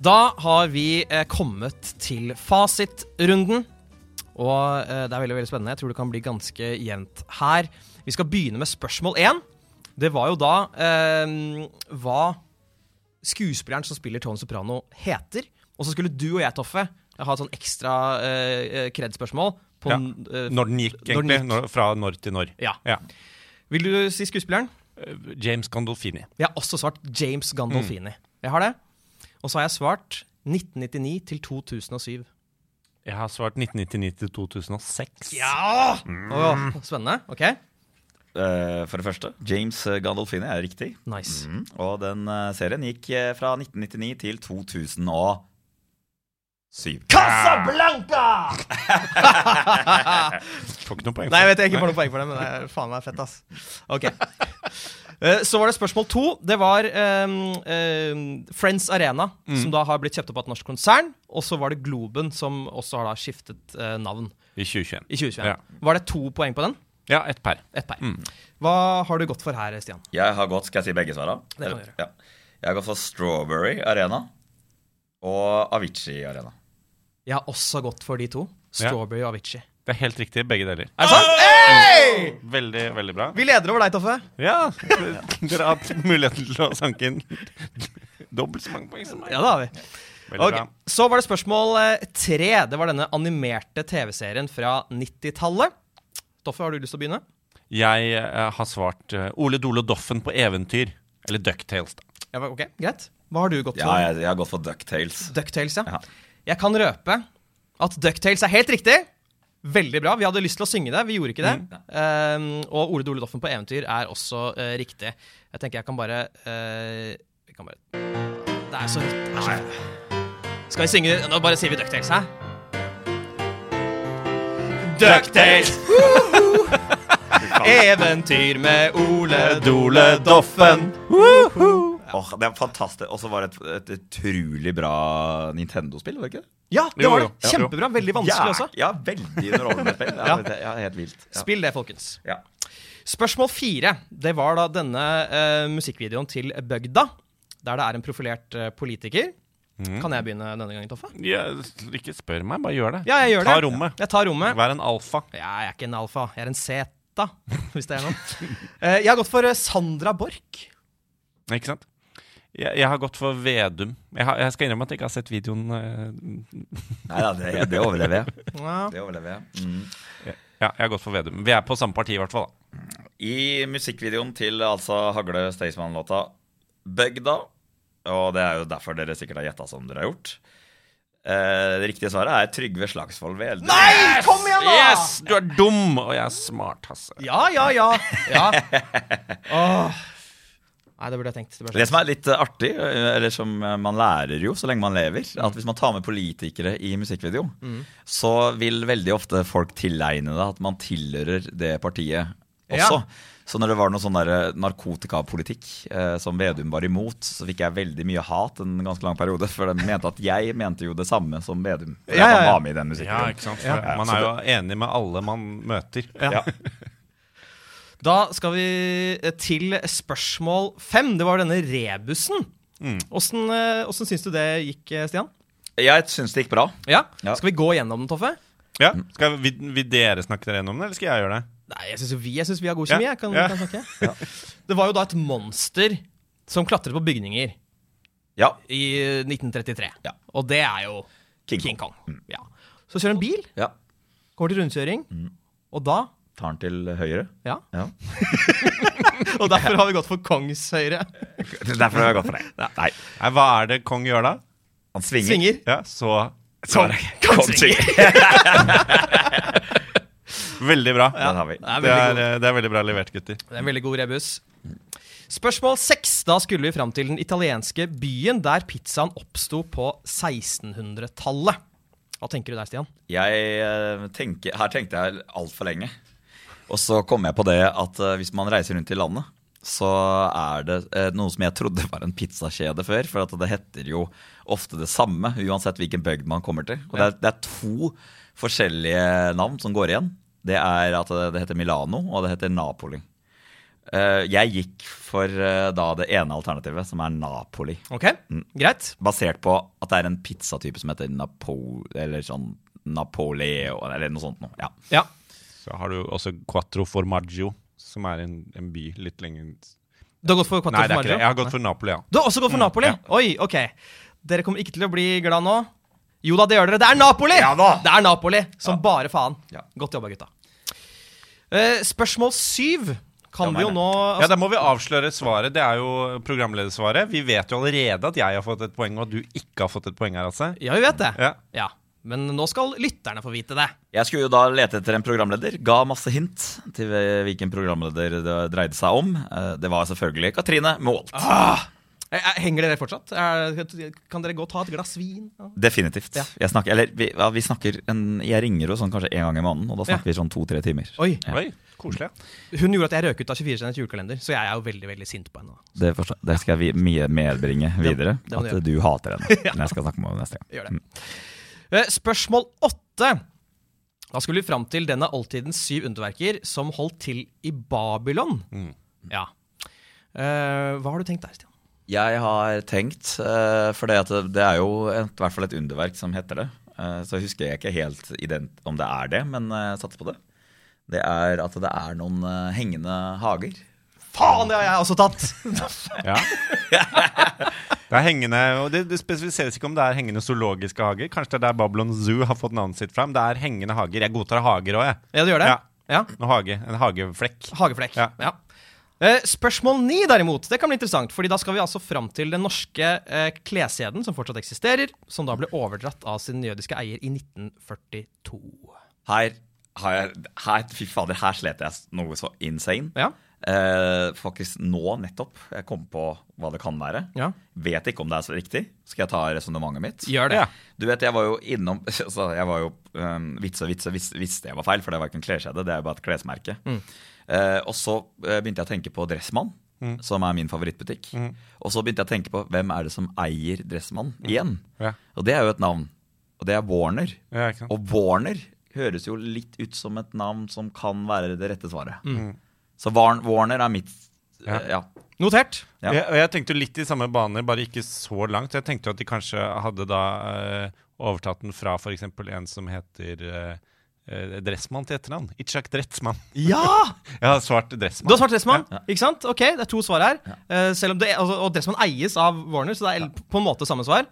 Da har vi eh, kommet til fasitrunden. Og eh, det er veldig veldig spennende. Jeg tror det kan bli ganske jevnt her. Vi skal begynne med spørsmål én. Det var jo da eh, hva skuespilleren som spiller Tony Soprano, heter. Og så skulle du og jeg, Toffe, ha et sånn ekstra eh, kred-spørsmål. Ja. eh, Når den gikk, Når den egentlig. gikk. Fra når til når. Ja. Ja. Vil du si skuespilleren? Eh, James Gandolfini. Jeg har også svart James Gandolfini. Jeg har det. Og så har jeg svart 1999 til 2007. Jeg har svart 1999 til 2006. Ja! Åh, spennende. Ok. Uh, for det første, James Gandolfini er riktig. Nice. Mm. Og den uh, serien gikk uh, fra 1999 til 2007. Casablanca! Får ikke noe poeng. Nei, jeg vet jeg ikke får noe poeng for det, men det er faen meg fett, ass. Ok. Eh, Så var det spørsmål to. Det var um, um, Friends Arena, som da har blitt kjøpt opp av et norsk konsern. Og så var det Globen, som også har da skiftet uh, navn I 2021. i 2021. Ja. Var det to poeng på den? Ja, ett per. Et per. Mm. Hva har du gått for her, Stian? Jeg har gått, Skal jeg si begge svarene? Det kan du gjøre. Ja. Jeg har gått for Strawberry Arena og Avicii Arena. Jeg har også gått for de to. Ja. Strawberry og Avicii. Det er helt riktig, begge deler. Er det sant? Hey! Veldig, veldig bra. Vi leder over deg, Toffe. Ja, dere har hatt muligheten til å sanke inn dobbelt så mange poeng som meg. Ja, det har vi. Veldig Ok, bra. Så var det spørsmål eh, tre. Det var denne animerte TV-serien fra 90-tallet. Toffe, har du lyst til å begynne? Jeg eh, har svart eh, Ole Dole Doffen på eventyr. Eller Ducktales, da. Ja, ok, Greit. Hva har du gått Ja, for? jeg, jeg har gått for Ducktales. Ducktales, ja. Ja. Jeg kan røpe at Ducktales er helt riktig. Veldig bra. Vi hadde lyst til å synge det, vi gjorde ikke det. Um, og Ole Dole Doffen på eventyr er også uh, riktig. Jeg tenker jeg kan bare uh, Vi kan bare Det er så rått. det er så- Skal vi synge Nå bare sier vi Ducktales, hæ? Ducktales! Eventyr med Ole Dole Doffen. Åh, det er fantastisk. Og så var det et, et utrolig bra Nintendo-spill, var det ikke det? Ja, det Jo, var jo. det. Kjempebra. Veldig vanskelig også. Ja, veldig underholdende spill. Ja, Ja. Det er helt vilt. Ja. Spill det, folkens. Ja. Spørsmål fire. Det var da denne eh, musikkvideoen til Bøgda, der det er en profilert eh, politiker. Kan jeg begynne denne gangen, Toffe? Ja, ikke spør meg, bare gjør det. Ja, jeg gjør Ta det. rommet. Jeg tar rommet. Vær en alfa. Ja, jeg er ikke en alfa. Jeg er en zeta, hvis det er noe. Eh, jeg har gått for eh, Sandra Borch. Ikke sant? Jeg, jeg har gått for Vedum. Jeg, har, jeg skal innrømme at jeg ikke har sett videoen. eh, Nei da, det, det overlever jeg. Ja. Det overlever jeg. Mm. ja, jeg har gått for Vedum. Vi er på samme parti, i hvert fall. da. I musikkvideoen til altså Hagle Staysman-låta Bøgda, og det er jo derfor dere sikkert har gjetta som dere har gjort. Eh, det riktige svaret er Trygve Slagsvold Vedum. Nei, kom igjen, da! Yes! Du er dum, og jeg er smart, Hasse. Ja, ja, ja. ja. Åh. Nei, det burde jeg tenkt. Det Det som er litt eh, artig, eh, eller som eh, man lærer jo så lenge man lever, at hvis man tar med politikere i musikkvideo, så vil veldig ofte folk tilegne det at man tilhører det partiet også. Ja. Så når det var noe sånn der narkotikapolitikk eh, som Vedum var imot, så fikk jeg veldig mye hat en ganske lang periode, for de mente at jeg mente jo det samme som Vedum. Ja, ja, han ja. var med i den Ja, ikke sant? Ja. Man er jo enig med alle man møter. Ja. Da skal vi eh, til spørsmål fem. Det var denne rebusen. Åssen mm. syns du det gikk, eh, Stian? Jeg syns det gikk bra. Ja? Ja. Skal vi gå gjennom den, Toffe? Ja, skal vi, Vil dere snakke dere gjennom den, eller skal jeg gjøre det? Nei, jeg syns vi, synes vi har god kjemi. Ja. Jeg kan, Ja. kan snakke. Det var jo da et monster som klatret på bygninger Ja. i eh, 1933. Ja. Og det er jo King King, Kong. Kong. Ja. Så kjører en bil, ja. kommer til rundkjøring, og da Tar den til høyre. Ja. Ja. Og derfor har vi gått for Kongshøyre. Derfor har vi gått for det. Nei. Nei, hva er det kong gjør da? Han svinger. Svinger. Ja, så Kong, Kong svinger. Veldig bra. Den har vi. Det er Det er, eh, det er veldig bra levert, gutter. Det er en veldig god rebus. Spørsmål seks. Da skulle vi fram til den italienske byen der pizzaen oppsto på 1600-tallet. Hva tenker du der, Stian? Jeg eh, tenker, Her tenkte jeg altfor lenge. Og så kom jeg på det at eh, hvis man reiser rundt i landet, så er det eh, noe som jeg trodde var en pizzakjede før. For at det heter jo ofte det samme, uansett hvilken bygd man kommer til. Og det er, det er to forskjellige navn som går igjen. Det er at det, heter Milano, og det heter Napoli. Eh, jeg gikk for da det ene alternativet, som er Napoli. Ok, Greit. Basert på at det er en pizzatype som heter Napo... Eller sånn Napoli, eller noe sånt noe. Ja. Ja. Så har du også Quattro Formaggio, som er en, en by litt lenger Du har gått for Quattro Nei, det er ikke Formaggio? det. Jeg har gått for Napoli, ja. Du har også gått for Napoli? ja. Oi, ok. Dere kommer ikke til å bli glad nå. Jo da, det gjør dere. Det er Napoli! Ja da. Det er Napoli, som bare faen. Ja. Godt jobba, gutta. Uh, spørsmål syv kan vi jo nå nå Ja, Da må vi avsløre svaret. Det er jo programledersvaret. Vi vet jo allerede at jeg har fått et poeng, og at du ikke har fått et poeng her, altså. Ja, vi vet det. Ja. Ja. Men nå skal lytterne få vite det. Jeg skulle jo da lete etter en programleder. Ga masse hint til hvilken programleder det dreide seg om. Eh, Det var selvfølgelig Katrine Målt Eh, eh, Henger dere fortsatt? Kan dere gå og ta et glass vin? Definitivt. Ja. Jeg snakker, eller, vi, ja, vi snakker en, jeg ringer jo sånn kanskje en gang i måneden, og da snakker vi sånn to-tre timer. Oi. Ja. Oi, koselig. Hun gjorde at jeg røk ut av 24-stjerners julekalender, så jeg er jo veldig veldig sint på henne. Det, forstår, det skal jeg vi- medbringe videre. det at du hater henne. Men jeg skal snakke med henne neste gang. Gjør det. Eh, Spørsmål åtte. Da skulle vi fram til den av oldtidens syv underverker som holdt til i Babylon. Ja. Uh, hva har du tenkt der, Stian? Jeg har tenkt, uh, for det, at det, er jo et, i hvert fall et underverk som heter det. Uh, så husker jeg ikke helt ident om det er det, men jeg satser på det. Det er at det er noen hengende hager. Faen, det har jeg også tatt! Ja. Det er hengende, og det, det spesifiseres ikke om det er hengende zoologiske hager. Kanskje det er der Babylon Zoo har fått navnet sitt fram. Det er hengende hager. Jeg godtar hager òg, jeg. Ja, du gjør det? Ja. ja. Noe hage, en hageflekk. Hageflekk. Ja. Ja. Eh, spørsmål ni, derimot, det kan bli interessant. fordi da skal vi altså fram til den norske eh, kleskjeden som fortsatt eksisterer, som da ble overdratt av sin jødiske eier i 1942. Her har jeg her, Fy fader, her slet jeg noe så insane. Ja. Eh, faktisk nå nettopp. Jeg kom på hva det kan være. Ja. Vet ikke om det er så riktig. Skal jeg ta resonnementet mitt? Gjør det. Ja. Du vet, jeg var jo innom altså, Jeg var jo um, og vits og visste jeg var feil, for det var ikke en kleskjede. Det er jo bare et klesmerke. Mm. Eh, og så eh, begynte jeg å tenke på Dressmann, som er min favorittbutikk. Og så begynte jeg å tenke på hvem er det som eier Dressmann igjen. Ja. Og det er jo et navn. Og det er Warner. Ja. Og Warner høres jo litt ut som et navn som kan være det rette svaret. Så Warner er mitt Ja. eh, ja. Notert. Ja. Jeg, og jeg tenkte litt i samme baner, bare ikke så langt. Jeg tenkte at de kanskje hadde da uh, overtatt den fra f.eks. en som heter uh, Dressmann til etternavn. Itchak Dressmann. Ja! Jeg har svart Du har svart Dressmann, ikke sant? Ok, det er to svar her. Eh, selv om det, altså, og Dressmann eies av Warner, så det er på en måte samme svar.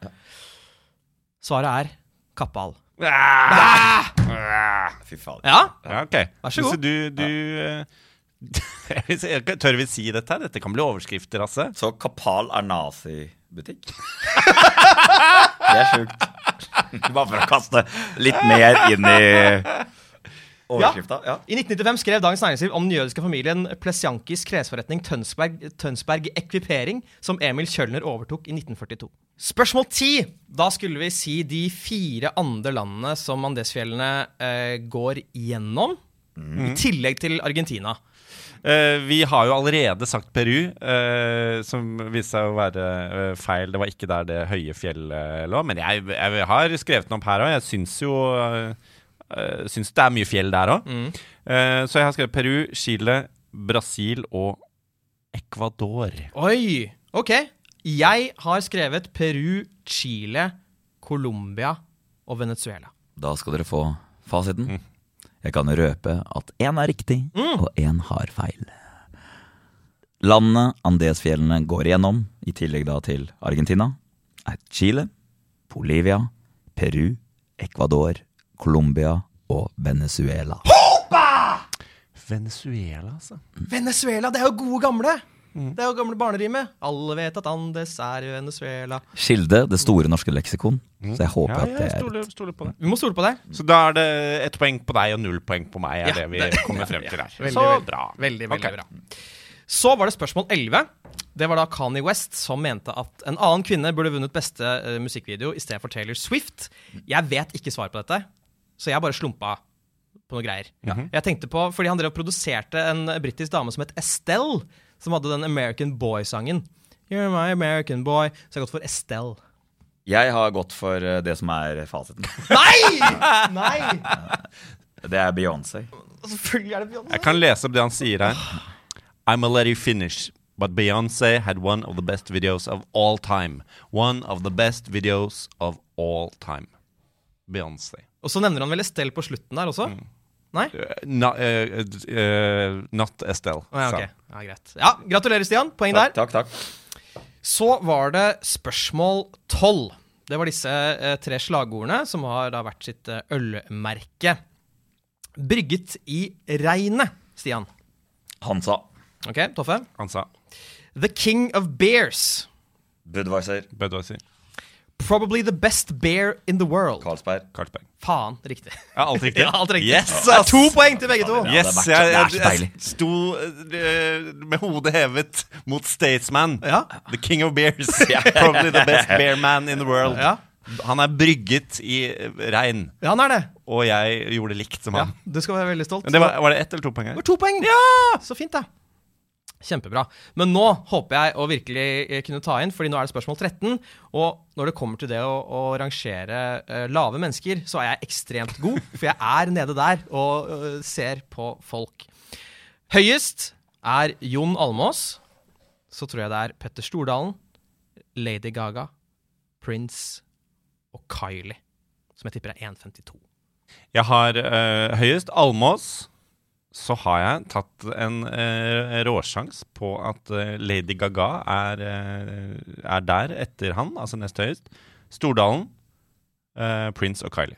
Svaret er Kappal. Fy fader. Ja? Ja, ok. Vær så god. du, du Tør vi si dette? her? Dette kan bli overskrifter, Asse. Så Kapal er nazibutikk? det er sjukt. Bare for å kaste litt mer inn i overskrifta. Ja. I 1995 skrev Dagens Næringsliv om den jødiske familien Plesjankis klesforretning Tønsberg, Tønsberg Ekvipering, som Emil Kjølner overtok i 1942. Spørsmål 10. Da skulle vi si de fire andre landene som Andesfjellene eh, går gjennom, i tillegg til Argentina. Eh, vi har jo allerede sagt Peru, eh, som viste seg å være eh, feil. Det var ikke der det høye fjellet lå. Men jeg, jeg har skrevet den opp her òg. Jeg syns jo Syns det er mye fjell der òg. så jeg har skrevet Peru, Chile, Brasil og Ecuador. Oi! Ok. Jeg har skrevet Peru, Chile, Colombia og Venezuela. Da skal dere få fasiten. Jeg kan røpe at én er riktig, og én har feil. Landene Andesfjellene går igjennom, i tillegg da til Argentina, er Chile, Bolivia, Peru, Ecuador, Colombia og Venezuela. Venezuela, altså. Venezuela, det er jo gode gamle! Det er jo gamle barnerimet. Alle vet at Andes er i Venezuela. Kilde, det store norske leksikon. Så jeg håper Ja, at det er stole, stole på det. Vi må stole på det. Så da er det ett poeng på deg og null poeng på meg, er Ja, det vi det- kommer frem til her. Veldig, Så veldig, bra. Veldig, veldig okay. bra. Så var det spørsmål 11. Det var da Kanye West som mente at en annen kvinne burde vunnet beste uh, musikkvideo i stedet for Taylor Swift. Jeg vet ikke svar på dette, så jeg bare slumpa på noe greier. Jeg tenkte på, Fordi han drev og produserte en britisk dame som het Estelle, som hadde den American Boy-sangen. You're my American boy. Så jeg har gått for Estelle. Jeg har gått for eh, det som er fasiten. Nei! Nei! Det er Beyoncé. Selvfølgelig er det Beyoncé. Jeg kan lese opp det han sier her. I'm a let you finish. But Beyoncé had one of the best videos of all time. One of the best videos of all time. Beyoncé. Og så nevner han vel Estelle på slutten der også? Nei? Na, not, uh, uh, not Estelle. Oh, ja, okay. ja, greit. Ja, Gratulerer, Stian. Poeng der. Takk, takk. Så var det spørsmål tolv. Det var disse uh, tre slagordene som har da vært sitt eh, ølmerke. Brygget i regnet, Stian. Hansa. Ok, Toffe? Han sa The King of Bears. Budwiser. Budwiser. Probably the best bear in the world. Carlsberg. Carlsberg. Faen, riktig. Ja, alt riktig. Ja, alt riktig. Yes, Det er to poeng til begge to. Ja, Yes, jeg, så jeg, jeg sto uh, med hodet hevet mot Statesman. Ja. The king of bears. Probably the best bear man in the world. Ja. Han er brygget i eh, regn, Ja, han er det. og jeg gjorde det likt som Ja, han. du skal være veldig stolt. Men det var, var det ett eller to poeng her? Det var to poeng! Ja! Så fint, da. Kjempebra. Men nå håper jeg å virkelig eh, kunne ta inn, fordi nå er det spørsmål 13. Og når det kommer til det å, å rangere uh, lave mennesker, så er jeg ekstremt god. For jeg er nede der og uh, ser på folk. Høyest er Jon Almås. Så tror jeg det er Petter Stordalen, Lady Gaga, Prince og Kylie. Som jeg tipper er 1,52. Jeg har uh, høyest Almås. Så har jeg tatt en eh, råsjans på at eh, Lady Gaga er, eh, er der etter han, altså nest høyest. Stordalen, eh, Prince og Kylie.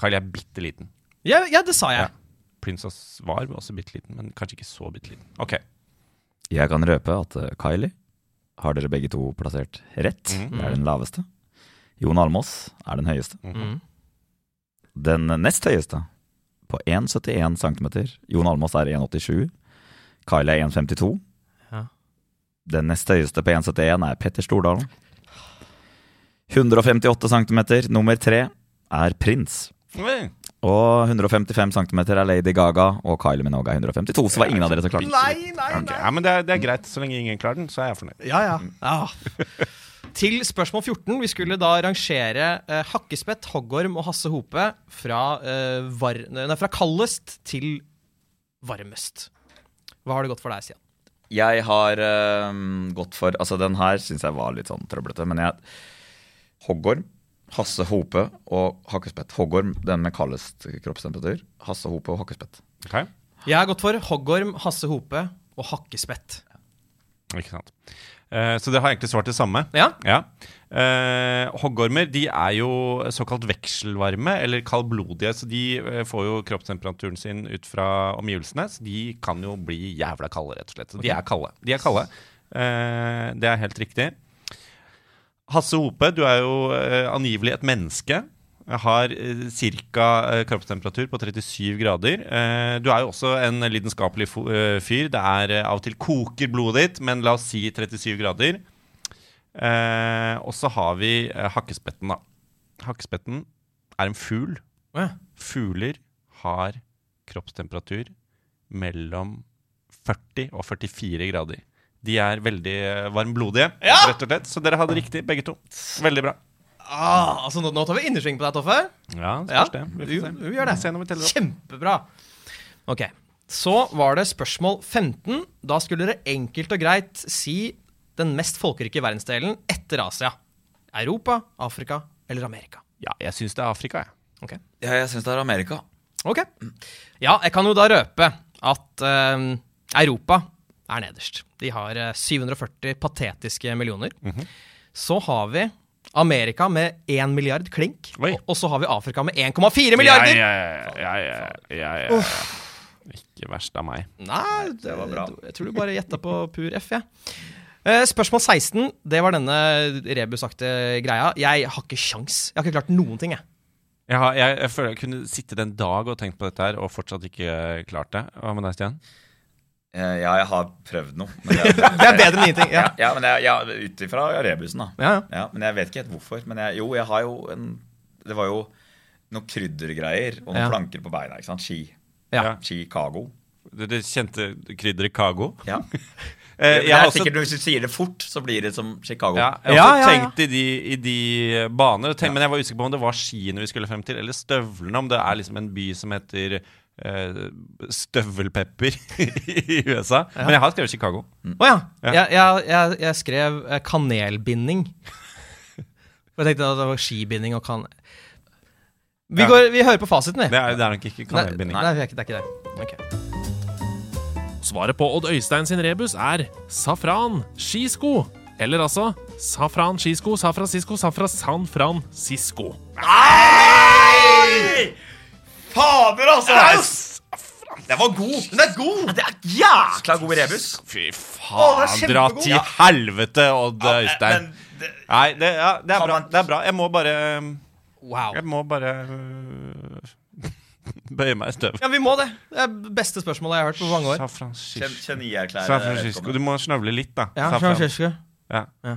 Kylie er bitte liten. Ja, ja, det sa jeg. Ja. Prince var også bitte liten, men kanskje ikke så bitte liten. Ok. Jeg kan røpe at eh, Kylie har dere begge to plassert rett. Mm. Det er den laveste. Jon Almås er den høyeste. Mm. Den nest høyeste, på 1,71 cm. Jon Almaas er 1,87. Kyle er 1,52. Ja. Den nest høyeste på 1,71 er Petter Stordalen. 158 cm, nummer tre, er Prins. Og 155 cm er Lady Gaga, og Kylie Minogue er 152. Så var ingen av dere som klarte den. Nei, nei, Okay. Ja, men det er, det er greit. Så lenge ingen klarer den, så er jeg fornøyd. Ja, ja. ja. Til spørsmål 14. Vi skulle da rangere eh, Hakkespett, Hoggorm og Hasse Hope fra, eh, var, nei, fra kaldest til varmest. Hva har det gått for deg, Stian? Jeg har eh, gått for Altså, den her syns jeg var litt sånn trøblete, men jeg Hoggorm, Hasse Hope og Hakkespett. Hoggorm, den med kaldest kroppstemperatur. Hasse Hope og Hakkespett. Okay. Jeg har gått for Hoggorm, Hasse Hope og Hakkespett. Ikke sant. Eh, så det har egentlig svart det samme. Ja? Ja. Eh, hoggormer de er jo såkalt vekselvarme, eller kaldblodige. Så de eh, får jo kroppstemperaturen sin ut fra omgivelsene. Så de kan jo bli jævla kalde, rett og slett. Så de er kalde. De er kalde. Eh, det er helt riktig. Hasse Hope, du er jo angivelig et menneske. Jeg har eh, ca. Eh, kroppstemperatur på 37 grader. Eh, du er jo også en lidenskapelig fyr. Det er av og til koker blodet ditt, men la oss si 37 grader. Og så har vi hakkespetten, da. Hakkespetten er en fugl. Fugler har kroppstemperatur mellom 40 og 44 grader. De er veldig varmblodige, varmblodige, rett og slett. Så dere hadde riktig, begge to. Veldig bra. Ah, altså, nå, nå tar vi innersving på deg, Toffe. Ja, Ja, spørs det. Vi vi, får se. vi gjør det. Vi. Kjempebra. Ok, Så var det spørsmål 15. Da skulle dere enkelt og greit si den mest folkerike verdensdelen etter Asia. Europa, Afrika eller Amerika. Ja, jeg syns det er Afrika, jeg. Ok. Ja, jeg syns det er Amerika. Ok. Ja, jeg kan jo da røpe at uh, Europa er nederst. De har eh, 740 patetiske millioner. Så har vi Amerika med 1 milliard klink. Og, og så har vi Afrika med 1,4 milliarder. Ja, ja, ja, ja, ja. Ikke verst av meg. Nei, det var bra. Jeg tror du bare gjetta på pur F, jeg. Ja. Spørsmål 16, det var denne rebusaktige greia. Jeg har ikke sjans. Jeg har ikke klart noen ting, jeg. Jeg, har, jeg, jeg føler jeg kunne sittet en dag og tenkt på dette her og fortsatt ikke klart det. Hva med deg, Stian? Eh, Ja, jeg har prøvd noe. Men jeg, Det er bedre enn ingenting. ja, Ja. ja, men jeg, ja, ut ifra rebusen, da. Ja, ja. Ja, men jeg vet ikke helt hvorfor. Men jeg, jo, jeg har jo en Det var jo noen kryddergreier og noen Ja. planker på beina. ikke sant? Ski. Ja. Chicago. Det, det kjente krydderet Kago. Ja. Eh, Det jeg er har også, sikkert Hvis du sier det fort, så blir det som Chicago. ja, jeg har Ja, også ja, ja. tenkt i de, i de baner, tenk, men jeg var usikker på om det var skiene vi skulle frem til, eller støvlene. Om det er liksom en by som heter eh, Støvelpepper i USA. Men jeg har skrevet Chicago. Å ja. Ja. Jeg, jeg, jeg, skrev eh, kanelbinding. Og Jeg tenkte at det var skibinding og kan... Vi, Ja. går, vi hører på fasiten, vi. Det er, det er nok ikke kanelbinding. Nei, det er ikke det. Er ikke det. Okay. Svaret på Odd Øystein sin rebus er safran skisko. Eller altså safran skisko, safran, sisko, Safra San Francisco. Fader, altså! Den var god! Den er god! Det er jækla god rebus. Fy faen, er dra til helvete, Odd Øystein. Det, Nei, det, ja, det, er bra. man- det er bra. Jeg må bare Wow. Jeg må bare øh, bøye meg i støvet. Ja, vi må det. Det er beste spørsmålet jeg har hørt på mange år. San Francisco. San Francisco. Du må snøvle litt, da. Ja, San Francisco. Ja. Ja.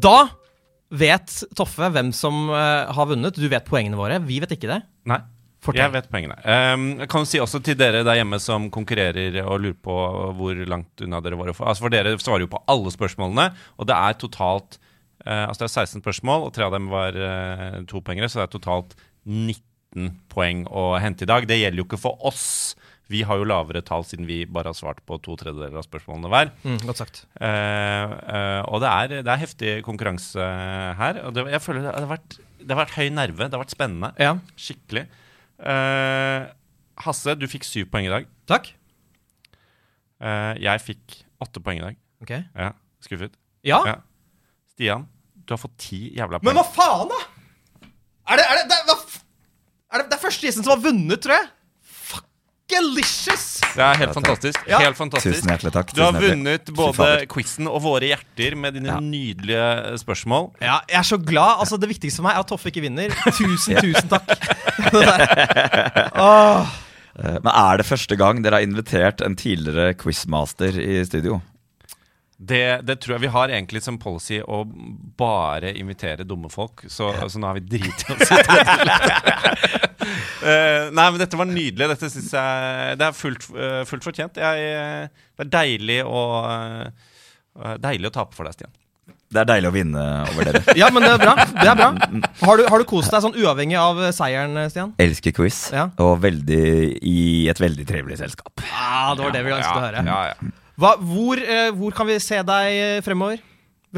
Da vet Toffe hvem som eh, har vunnet. Du vet poengene våre. Vi vet ikke det. Nei. Fortell. Jeg vet poengene. Um, jeg kan si også til dere der hjemme som konkurrerer og lurer på hvor langt unna dere var få. Altså For dere svarer jo på alle spørsmålene, og det er totalt uh, Altså det er 16 spørsmål, og tre av dem var uh, topoengere, så det er totalt 19 poeng å hente i dag. Det gjelder jo ikke for oss. Vi har jo lavere tall siden vi bare har svart på to tredjedeler av spørsmålene hver. Mm, godt sagt. Eh, eh, og det er, det er heftig konkurranse her. Og det, jeg føler det har, vært, det har vært høy nerve. Det har vært spennende. Ja. Skikkelig. Eh, Hasse, du fikk syv poeng i dag. Takk. Eh, jeg fikk åtte poeng i dag. Ok. Ja, Skuffet. Ja. Ja. Stian, du har fått ti jævla poeng. Men hva faen, da? Er det, er det, det, er, er det, det er første gjesten som har vunnet, tror jeg. Fuckalicious! Det er helt fantastisk. Ja. Helt fantastisk. Tusen hjertelig takk. Du har vunnet både quizen og våre hjerter med dine Ja. nydelige spørsmål. Ja, jeg er så glad. Altså, Det viktigste for meg er at Toffe ikke vinner. Tusen, tusen takk. Eh, Men er det første gang dere har invitert en tidligere quizmaster i studio? Det, det tror jeg vi har egentlig som policy å bare invitere dumme folk. Så, så nå har vi driti oss ut. Eh, nei, men dette var nydelig. Dette synes jeg Det er fullt, uh, fullt fortjent. Jeg, eh, det er deilig å uh, Deilig å tape for deg, Stian. Det er deilig å vinne over dere. Ja, men det er bra. Det er bra. Har du, har du kost deg sånn uavhengig av seieren, Stian? Elsker quiz, Ja. og veldig, i et veldig trivelig selskap. Ja, det var det vi ønsket å høre. Ja, ja. Hva, hvor, eh, hvor kan vi se deg fremover? fremover?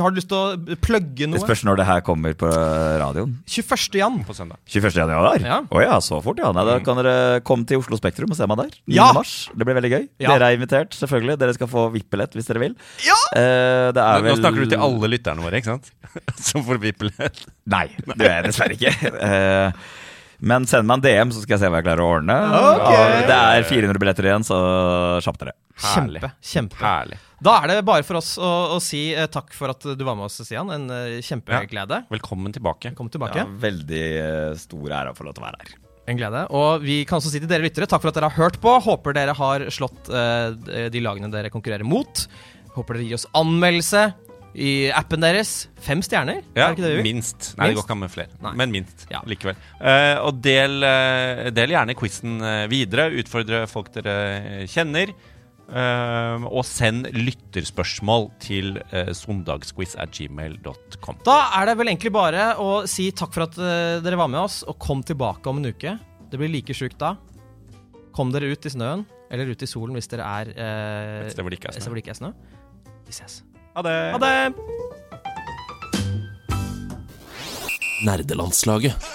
Har du lyst til å plugge Det noe? spørs når det her kommer på radioen. 21. jan. På søndag. 21. januar? Ja. Å ja, så fort, ja. Nei, da kan dere komme til Oslo Spektrum og se meg der. 9. Ja. mars. Det blir veldig gøy. Ja. Dere er invitert, selvfølgelig. Dere skal få VIP-billett hvis dere vil. Ja! Eh, det er Nå, nå snakker du til alle lytterne våre, ikke sant? Som får VIP-billett. Nei, det gjør jeg dessverre ikke. Eh, men send meg en DM, så skal jeg se hva jeg klarer å ordne. Okay. Det er 400 billetter igjen, så kjapp dere. Herlig. Kjempe. kjempe. Herlig. Da er det bare for oss å, å si eh, takk for at du var med oss, Stian. En eh, kjempeglede. Velkommen tilbake. Velkommen tilbake. Ja, veldig eh, stor ære å få lov til å være her. En glede. Og vi kan også si til dere lyttere, takk for at dere har hørt på. Håper dere har slått eh, de lagene dere konkurrerer mot. Håper dere gir oss anmeldelse i appen deres. Fem stjerner, Ja, er det ikke det vi vil? minst. Nei, det Minst? går ikke an med flere. Nei. Men minst Ja. likevel. Eh, og del, eh, del gjerne quizen eh, videre. Utfordre folk dere eh, kjenner. Eh, og send lytterspørsmål til uh, sondagsquiz at gmail.com. Da er det vel egentlig bare å si takk for at uh, dere var med oss, og kom tilbake om en uke. Det blir like sjukt da. Kom dere ut i snøen, eller ut i solen hvis dere er uh, Et sted hvor det ikke er snø. hvor det ikke er snø. Vi ses. Ha det. Ha det! Nerdelandslaget.